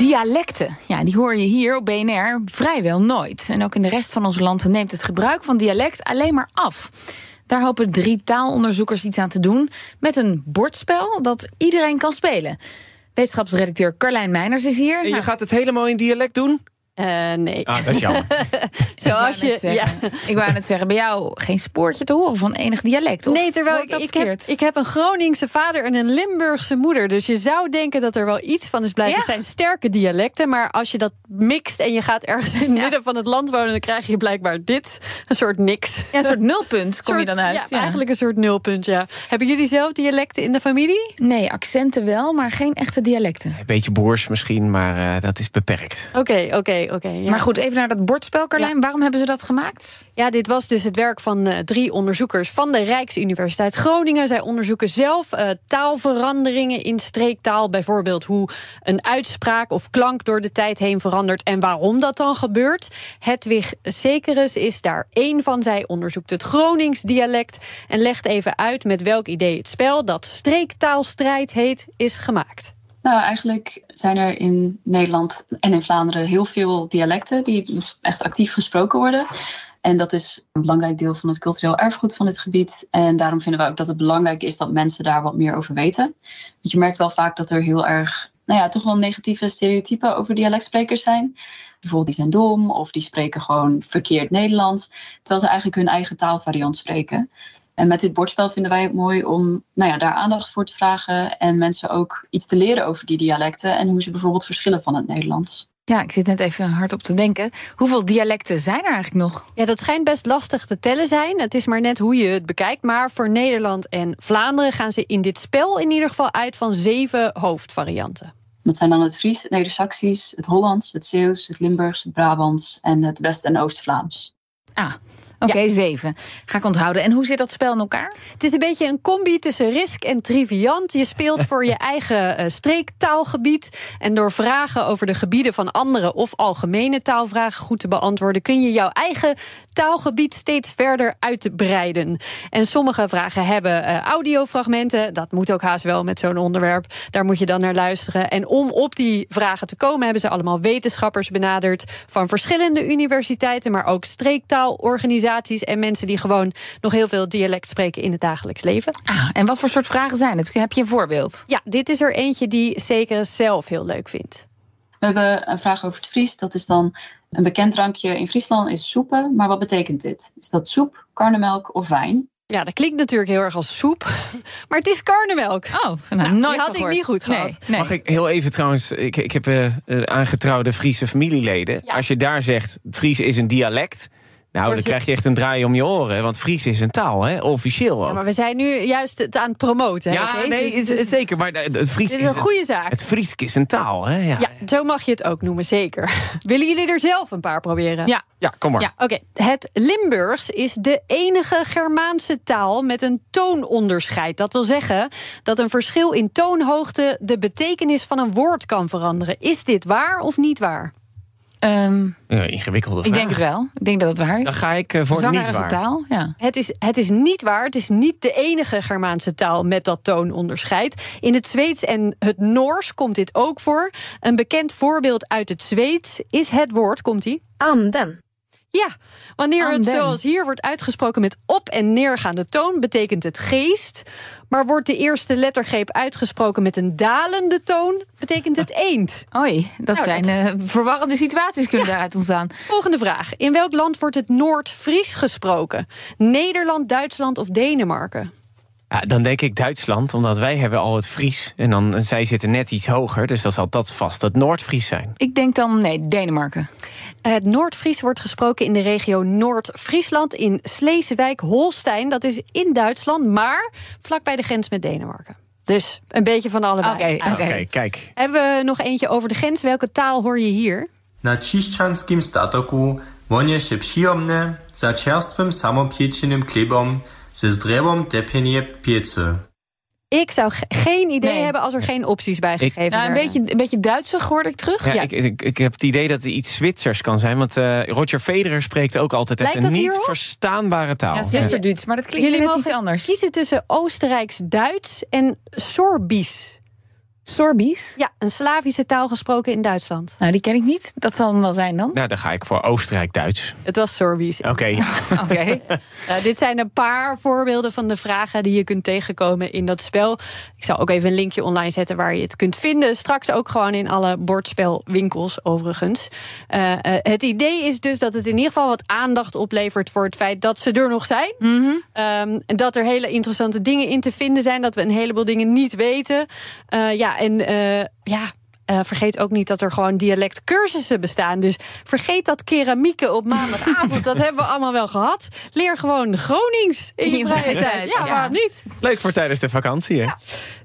Dialecten, ja, die hoor je hier op BNR vrijwel nooit. En ook in de rest van ons land neemt het gebruik van dialect alleen maar af. Daar hopen drie taalonderzoekers iets aan te doen met een bordspel dat iedereen kan spelen. Wetenschapsredacteur Carlijn Meiners is hier. En je Nou, gaat het helemaal in dialect doen? Eh, nee. Ah, dat is jammer. Zoals je. Ja. zeggen- Ik wou net zeggen, bij jou geen spoortje te horen van enig dialect, of Nee, terwijl ik, dat ik, heb, verkeerd? ik heb een Groningse vader en een Limburgse moeder. Dus je zou denken dat er wel iets van is blijven. Ja. Het zijn sterke dialecten. Maar als je dat mixt en je gaat ergens in het Ja. midden van het land wonen... dan krijg je blijkbaar dit. Een soort niks. Ja, een soort nulpunt kom je dan uit. Ja, eigenlijk een soort nulpunt, ja. Hebben jullie zelf dialecten in de familie? Nee, accenten wel, maar geen echte dialecten. Een beetje boers misschien, maar eh, dat is beperkt. Oké, oké, oké. ja. Maar goed, even naar dat bordspel, Carlijn. Waarom hebben ze dat gemaakt? Ja, dit was dus het werk van eh, drie onderzoekers van de Rijksuniversiteit Groningen. Zij onderzoeken zelf eh, taalveranderingen in streektaal. Bijvoorbeeld hoe een uitspraak of klank door de tijd heen verandert en waarom dat dan gebeurt. Hedwig Sekerus is daar één van. Zij onderzoekt het Gronings dialect en legt even uit met welk idee het spel dat streektaalstrijd heet is gemaakt. Nou, eigenlijk zijn er in Nederland en in Vlaanderen heel veel dialecten die echt actief gesproken worden. En dat is een belangrijk deel van het cultureel erfgoed van dit gebied. En daarom vinden we ook dat het belangrijk is dat mensen daar wat meer over weten. Want je merkt wel vaak dat er heel erg, nou ja, toch wel negatieve stereotypen over dialectsprekers zijn. Bijvoorbeeld die zijn dom of die spreken gewoon verkeerd Nederlands. Terwijl ze eigenlijk hun eigen taalvariant spreken. En met dit bordspel vinden wij het mooi om nou ja, daar aandacht voor te vragen. En mensen ook iets te leren over die dialecten. En hoe ze bijvoorbeeld verschillen van het Nederlands. Ja, ik zit net even hard op te denken. Hoeveel dialecten zijn er eigenlijk nog? Ja, dat schijnt best lastig te tellen zijn. Het is maar net hoe je het bekijkt. Maar voor Nederland en Vlaanderen gaan ze in dit spel in ieder geval uit van zeven hoofdvarianten. Dat zijn dan het Fries, het Neder-Saxisch, het Hollands, het Zeeuws, het Limburgs, het Brabants en het West- en Oost-Vlaams. Ah, oké, zeven. Ga ik onthouden. En hoe zit dat spel in elkaar? Het is een beetje een combi tussen risk en triviant. Je speelt voor je eigen eh, streektaalgebied. En door vragen over de gebieden van anderen of algemene taalvragen goed te beantwoorden, kun je jouw eigen taalgebied steeds verder uitbreiden. En sommige vragen hebben eh, audiofragmenten. Dat moet ook haast wel met zo'n onderwerp. Daar moet je dan naar luisteren. En om op die vragen te komen, hebben ze allemaal wetenschappers benaderd van verschillende universiteiten, maar ook streektaalorganisaties en mensen die gewoon nog heel veel dialect spreken in het dagelijks leven. Ah, en wat voor soort vragen zijn het? Heb je een voorbeeld? Ja, dit is er eentje die zeker zelf heel leuk vindt. We hebben een vraag over het Fries. Dat is dan een bekend drankje in Friesland is soepen. Maar wat betekent dit? Is dat soep, karnemelk of wijn? Ja, dat klinkt natuurlijk heel erg als soep, maar het is karnemelk. Oh, nou, Nou, nooit die had van ik gehoord. niet goed gehad. nee. Mag ik heel even trouwens, ik, ik heb eh, eh, aangetrouwde Friese familieleden. Ja. Als je daar zegt, Fries is een dialect... Nou, dan krijg je echt een draai om je oren. Want Fries is een taal, hè? officieel Ja, ook. maar we zijn nu juist het aan het promoten. hè, Ja, nee, Dus- is, dus is zeker. Maar de- het Fries dit is een goede zaak. Het Fries is een taal, hè? Ja, Ja, zo mag je het ook noemen, zeker. Willen jullie er zelf een paar proberen? Ja. Ja, kom maar. Ja, oké. Het Limburgs is de enige Germaanse taal met een toononderscheid. Dat wil zeggen dat een verschil in toonhoogte de betekenis van een woord kan veranderen. Is dit waar of niet waar? Ehm, Ja, ingewikkelde ik denk het wel. Ik denk dat het waar is. Dan ga ik eh, voor niet waar. taal, ja. Het is, het is niet waar. Het is niet de enige Germaanse taal met dat toononderscheid. In het Zweeds en het Noors komt dit ook voor. Een bekend voorbeeld uit het Zweeds is het woord, komt ie? Anden. Ja, wanneer het zoals hier wordt uitgesproken met op- en neergaande toon, betekent het geest. Maar wordt de eerste lettergreep uitgesproken met een dalende toon, betekent het eend. Oei, dat Nou, zijn eh, verwarrende situaties kunnen daaruit ontstaan. Volgende vraag. In welk land wordt het Noord-Fries gesproken? Nederland, Duitsland of Denemarken? Ja, dan denk ik Duitsland, omdat wij hebben al het Fries. En dan en zij zitten net iets hoger, dus dan zal dat vast het Noordfries zijn. Ik denk dan, nee, Denemarken. Het Noordfries wordt gesproken in de regio Noord-Friesland in Sleeswijk-Holstein. Dat is in Duitsland, maar vlakbij de grens met Denemarken. Dus een beetje van allebei. Oké, oké. Kijk. Hebben we nog eentje over de grens? Welke taal hoor je hier? naciszczanskim statoku wonie się przyjemne za czerstwym samopieczonym chlebom ze zdrewom depenie piecy. Ik zou ge- geen idee Nee. hebben als er geen opties bij gegeven Nou, een, werden. beetje, een beetje Duitsig hoorde ik terug. Ja, Ja. Ik, ik, ik heb het idee dat het iets Zwitsers kan zijn. Want eh, Roger Federer spreekt ook altijd echt een niet hierop? verstaanbare taal. Ja, Zwitser-Duits, maar dat klinkt Jullie iets anders. kiezen tussen Oostenrijks-Duits en Sorbisch. Sorbisch? Ja, een Slavische taal gesproken in Duitsland. Nou, die ken ik niet. Dat zal hem wel zijn dan. Nou, dan ga ik voor Oostenrijk-Duits. Het was Sorbisch. Oké. Oké. Uh, dit zijn een paar voorbeelden van de vragen die je kunt tegenkomen in dat spel. Ik zal ook even een linkje online zetten waar je het kunt vinden. Straks ook gewoon in alle bordspelwinkels, overigens. Uh, uh, het idee is dus dat het in ieder geval wat aandacht oplevert voor het feit dat ze er nog zijn. Um, en dat er hele interessante dingen in te vinden zijn. Dat we een heleboel dingen niet weten. Uh, ja, en uh, ja. Uh, vergeet ook niet dat er gewoon dialectcursussen bestaan. Dus vergeet dat keramieken op maandagavond. dat hebben we allemaal wel gehad. Leer gewoon Gronings in je vrije tijd. Ja, Ja. waarom niet? Leuk voor tijdens de vakantie, hè?